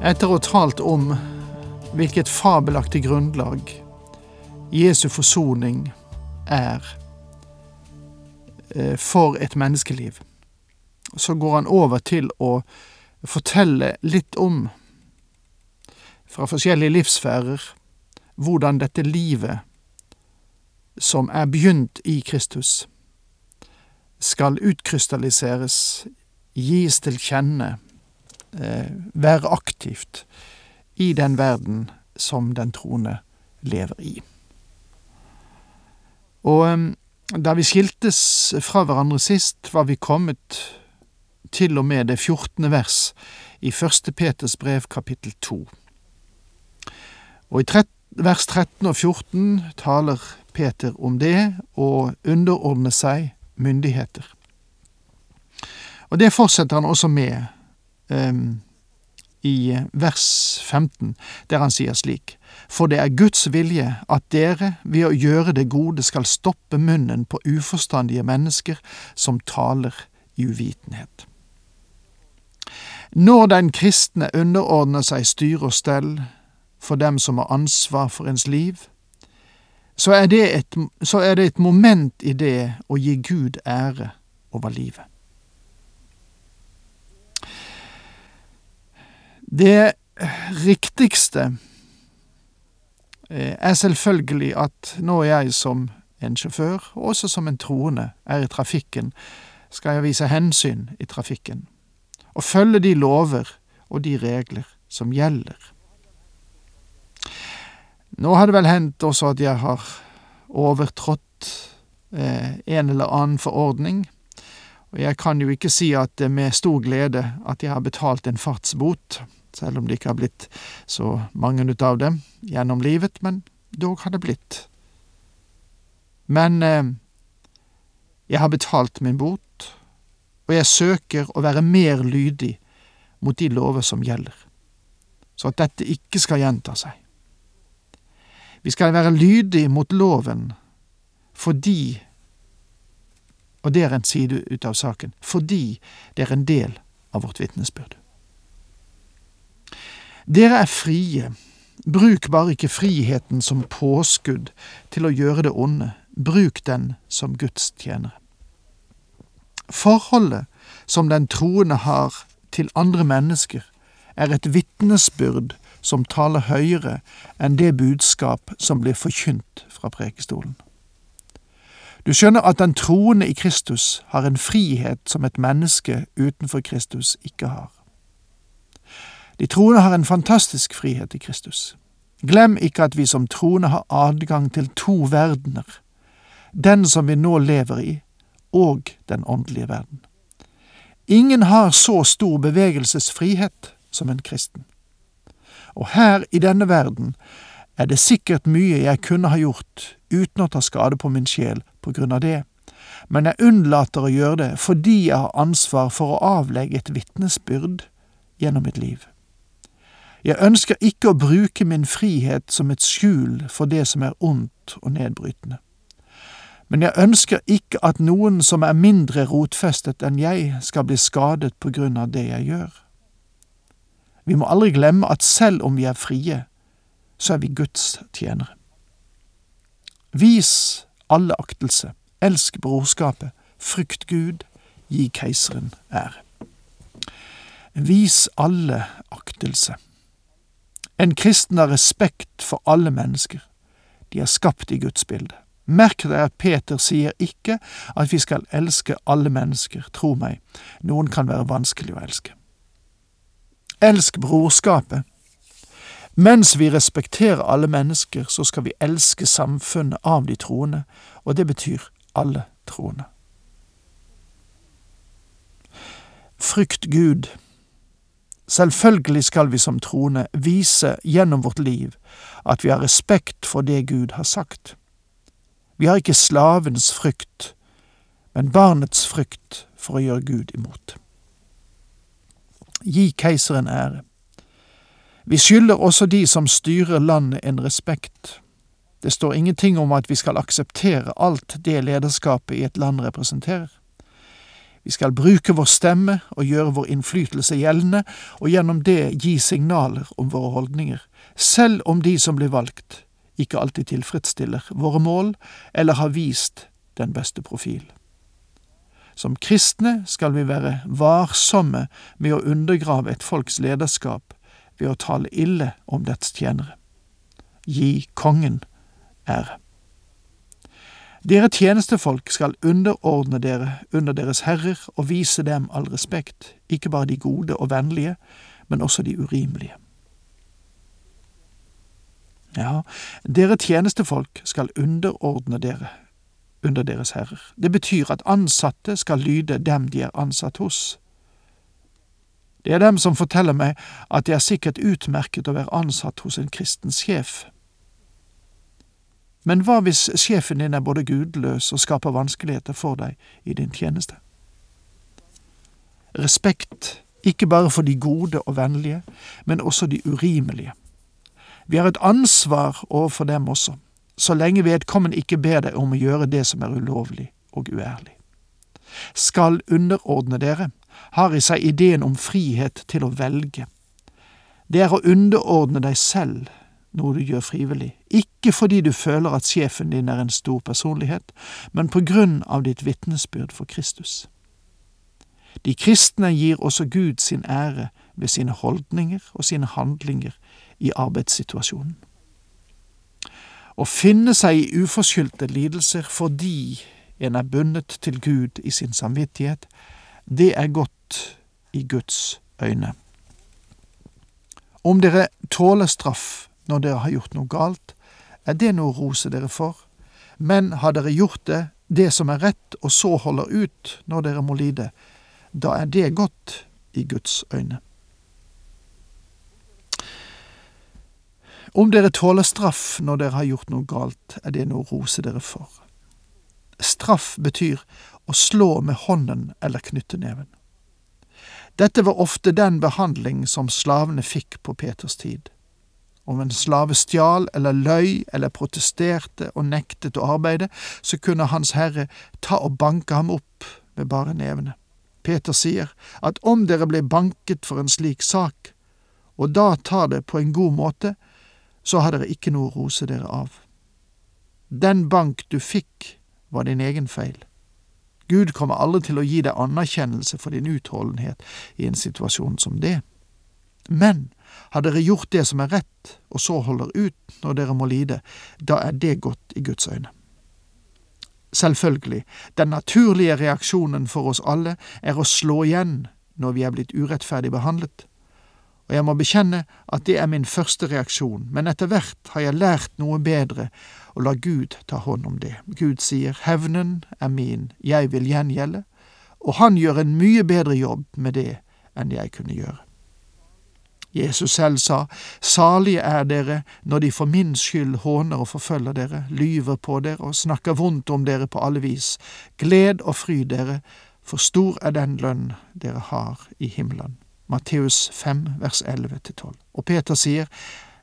Etter å ha talt om hvilket fabelaktig grunnlag Jesu forsoning er eh, for et menneskeliv, så går han over til å fortelle litt om, fra forskjellige livssfærer, hvordan dette livet som er begynt i Kristus, skal utkrystalliseres, gis til kjenne, være aktivt i den verden som den troende lever i. Og da vi skiltes fra hverandre sist, var vi kommet til og med det fjortende vers i 1. Peters brev kapittel 2. Og i vers 13 og 14 taler Peter om det å underordne seg myndigheter. Og det fortsetter han også med i vers 15, der han sier slik:" For det er Guds vilje at dere ved å gjøre det gode skal stoppe munnen på uforstandige mennesker som taler i uvitenhet. Når den kristne underordner seg styre og stell for dem som har ansvar for ens liv, så er, et, så er det et moment i det å gi Gud ære over livet. Det riktigste eh, er selvfølgelig at nå er jeg som en sjåfør, og også som en troende, er i trafikken, skal jeg vise hensyn i trafikken, og følge de lover og de regler som gjelder. Nå har det vel hendt også at jeg har overtrådt eh, en eller annen forordning, og jeg kan jo ikke si at det er med stor glede at jeg har betalt en fartsbot selv om det ikke har blitt så mange ut av dem gjennom livet, men dog har det blitt. Men eh, jeg har betalt min bot, og jeg søker å være mer lydig mot de lover som gjelder, så at dette ikke skal gjenta seg. Vi skal være lydig mot loven fordi, og det er en side ut av saken, fordi det er en del av vårt vitnesbyrd. Dere er frie. Bruk bare ikke friheten som påskudd til å gjøre det onde. Bruk den som Guds tjenere. Forholdet som den troende har til andre mennesker, er et vitnesbyrd som taler høyere enn det budskap som blir forkynt fra prekestolen. Du skjønner at den troende i Kristus har en frihet som et menneske utenfor Kristus ikke har. De troende har en fantastisk frihet i Kristus. Glem ikke at vi som troende har adgang til to verdener, den som vi nå lever i, og den åndelige verden. Ingen har så stor bevegelsesfrihet som en kristen. Og her i denne verden er det sikkert mye jeg kunne ha gjort uten å ta skade på min sjel på grunn av det, men jeg unnlater å gjøre det fordi jeg har ansvar for å avlegge et vitnesbyrd gjennom mitt liv. Jeg ønsker ikke å bruke min frihet som et skjul for det som er ondt og nedbrytende. Men jeg ønsker ikke at noen som er mindre rotfestet enn jeg, skal bli skadet på grunn av det jeg gjør. Vi må aldri glemme at selv om vi er frie, så er vi Guds tjenere. Vis alle aktelse, elsk brorskapet, frykt Gud, gi keiseren ære. Vis alle aktelse. En kristen har respekt for alle mennesker. De er skapt i Guds bilde. Merk deg at Peter sier ikke at vi skal elske alle mennesker, tro meg, noen kan være vanskelig å elske. Elsk brorskapet. Mens vi respekterer alle mennesker, så skal vi elske samfunnet av de troende, og det betyr alle troende. Frykt Gud Selvfølgelig skal vi som troende vise gjennom vårt liv at vi har respekt for det Gud har sagt. Vi har ikke slavens frykt, men barnets frykt for å gjøre Gud imot. Gi keiseren ære. Vi skylder også de som styrer landet en respekt. Det står ingenting om at vi skal akseptere alt det lederskapet i et land representerer. Vi skal bruke vår stemme og gjøre vår innflytelse gjeldende, og gjennom det gi signaler om våre holdninger, selv om de som blir valgt, ikke alltid tilfredsstiller våre mål eller har vist den beste profil. Som kristne skal vi være varsomme med å undergrave et folks lederskap ved å tale ille om dets tjenere. Gi kongen ære. Dere tjenestefolk skal underordne dere under deres herrer og vise dem all respekt, ikke bare de gode og vennlige, men også de urimelige. Ja, dere tjenestefolk skal underordne dere under deres herrer. Det betyr at ansatte skal lyde dem de er ansatt hos. Det er dem som forteller meg at det er sikkert utmerket å være ansatt hos en kristen sjef. Men hva hvis sjefen din er både gudløs og skaper vanskeligheter for deg i din tjeneste? Respekt, ikke bare for de gode og vennlige, men også de urimelige. Vi har et ansvar overfor dem også, så lenge vedkommende ikke ber deg om å gjøre det som er ulovlig og uærlig. Skal underordne dere har i seg ideen om frihet til å velge. Det er å underordne deg selv noe du gjør frivillig, ikke fordi du føler at sjefen din er en stor personlighet, men på grunn av ditt vitnesbyrd for Kristus. De kristne gir også Gud sin ære ved sine holdninger og sine handlinger i arbeidssituasjonen. Å finne seg i uforskyldte lidelser fordi en er bundet til Gud i sin samvittighet, det er godt i Guds øyne. Om dere tåler straff når dere har gjort noe galt, er det noe å rose dere for, men har dere gjort det, det som er rett, og så holder ut når dere må lide, da er det godt i Guds øyne. Om dere tåler straff når dere har gjort noe galt, er det noe å rose dere for. Straff betyr å slå med hånden eller knytte neven. Dette var ofte den behandling som slavene fikk på Peters tid. Om en slave stjal eller løy eller protesterte og nektet å arbeide, så kunne Hans Herre ta og banke ham opp med bare nevene. Peter sier at om dere blir banket for en slik sak, og da tar det på en god måte, så har dere ikke noe å rose dere av. Den bank du fikk, var din egen feil. Gud kommer aldri til å gi deg anerkjennelse for din utholdenhet i en situasjon som det. Men har dere gjort det som er rett, og så holder ut når dere må lide, da er det godt i Guds øyne. Selvfølgelig, den naturlige reaksjonen for oss alle er å slå igjen når vi er blitt urettferdig behandlet, og jeg må bekjenne at det er min første reaksjon, men etter hvert har jeg lært noe bedre og la Gud ta hånd om det. Gud sier hevnen er min, jeg vil gjengjelde, og han gjør en mye bedre jobb med det enn jeg kunne gjøre. Jesus selv sa, Salige er dere når de for min skyld håner og forfølger dere, lyver på dere og snakker vondt om dere på alle vis. Gled og fry dere, for stor er den lønn dere har i himmelen. Matteus 5, vers 11-12. Og Peter sier,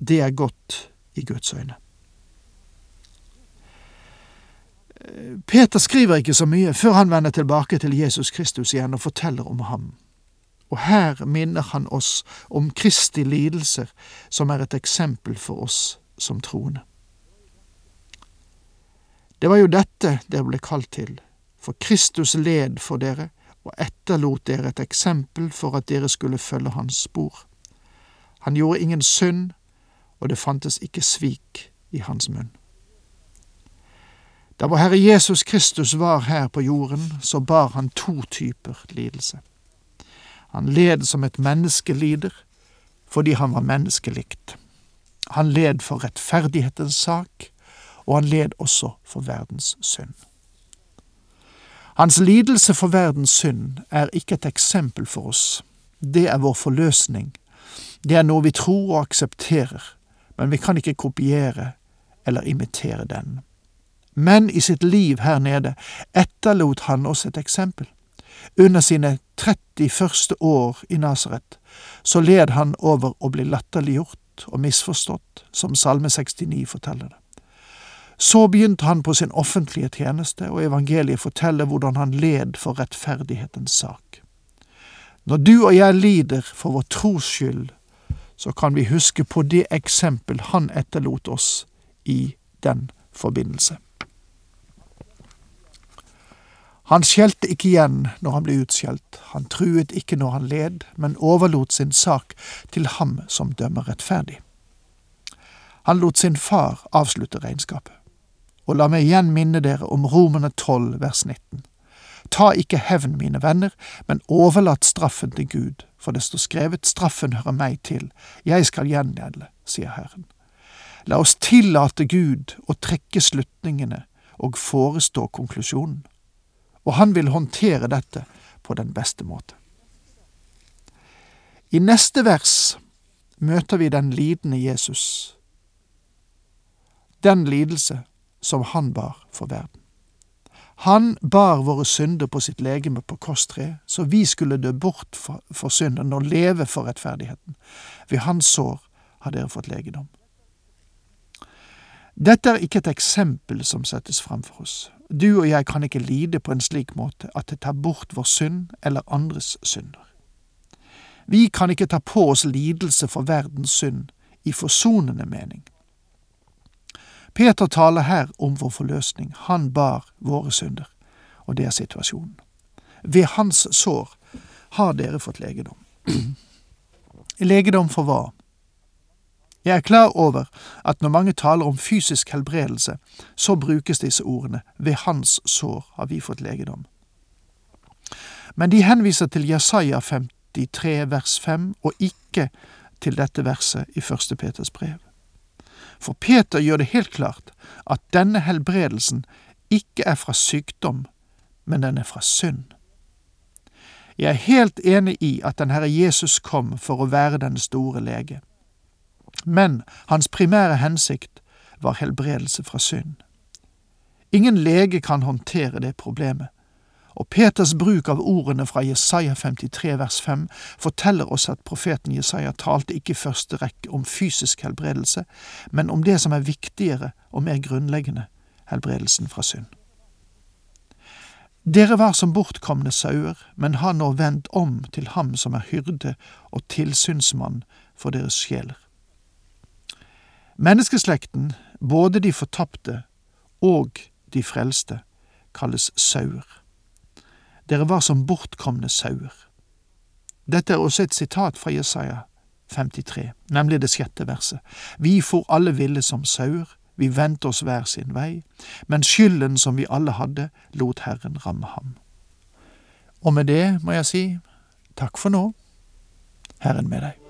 det er godt i Guds øyne. Peter skriver ikke så mye før han vender tilbake til Jesus Kristus igjen og forteller om ham og her minner han oss om Kristi lidelser, som er et eksempel for oss som troende. Det var jo dette dere ble kalt til, for Kristus led for dere og etterlot dere et eksempel for at dere skulle følge hans spor. Han gjorde ingen synd, og det fantes ikke svik i hans munn. Da vår Herre Jesus Kristus var her på jorden, så bar han to typer lidelse. Han led som et menneske lider, fordi han var menneskelikt. Han led for rettferdighetens sak, og han led også for verdens synd. Hans lidelse for verdens synd er ikke et eksempel for oss, det er vår forløsning. Det er noe vi tror og aksepterer, men vi kan ikke kopiere eller imitere den. Men i sitt liv her nede etterlot han oss et eksempel. Under sine 30 første år i Nasaret så led han over å bli latterliggjort og misforstått, som Salme 69 forteller det. Så begynte han på sin offentlige tjeneste, og evangeliet forteller hvordan han led for rettferdighetens sak. Når du og jeg lider for vår tros skyld, så kan vi huske på det eksempel han etterlot oss i den forbindelse. Han skjelte ikke igjen når han ble utskjelt, han truet ikke når han led, men overlot sin sak til ham som dømmer rettferdig. Han lot sin far avslutte regnskapet. Og la meg igjen minne dere om Romerne 12 vers 19. Ta ikke hevn, mine venner, men overlat straffen til Gud, for det står skrevet, straffen hører meg til, jeg skal gjengjelde, sier Herren. La oss tillate Gud å trekke slutningene og forestå konklusjonen. Og han vil håndtere dette på den beste måte. I neste vers møter vi den lidende Jesus, den lidelse som han bar for verden. Han bar våre synder på sitt legeme på korstreet, så vi skulle dø bort for, for synden og leve for rettferdigheten. Ved hans sår har dere fått legedom. Dette er ikke et eksempel som settes fram for oss. Du og jeg kan ikke lide på en slik måte at det tar bort vår synd eller andres synder. Vi kan ikke ta på oss lidelse for verdens synd i forsonende mening. Peter taler her om vår forløsning. Han bar våre synder, og det er situasjonen. Ved hans sår har dere fått legedom. legedom for hva? Jeg er klar over at når mange taler om fysisk helbredelse, så brukes disse ordene ved hans sår har vi fått legedom. Men de henviser til Jesaja 53 vers 5 og ikke til dette verset i første Peters brev. For Peter gjør det helt klart at denne helbredelsen ikke er fra sykdom, men den er fra synd. Jeg er helt enig i at den Herre Jesus kom for å være den store lege. Men hans primære hensikt var helbredelse fra synd. Ingen lege kan håndtere det problemet, og Peters bruk av ordene fra Jesaja 53 vers 5 forteller oss at profeten Jesaja talte ikke i første rekke om fysisk helbredelse, men om det som er viktigere og mer grunnleggende, helbredelsen fra synd. Dere var som bortkomne sauer, men har nå vendt om til ham som er hyrde og tilsynsmann for deres sjeler. Menneskeslekten, både de fortapte og de frelste, kalles sauer. Dere var som bortkomne sauer. Dette er også et sitat fra Jesaja 53, nemlig det sjette verset. Vi for alle ville som sauer, vi vendte oss hver sin vei, men skylden som vi alle hadde, lot Herren ramme ham. Og med det må jeg si takk for nå, Herren med deg.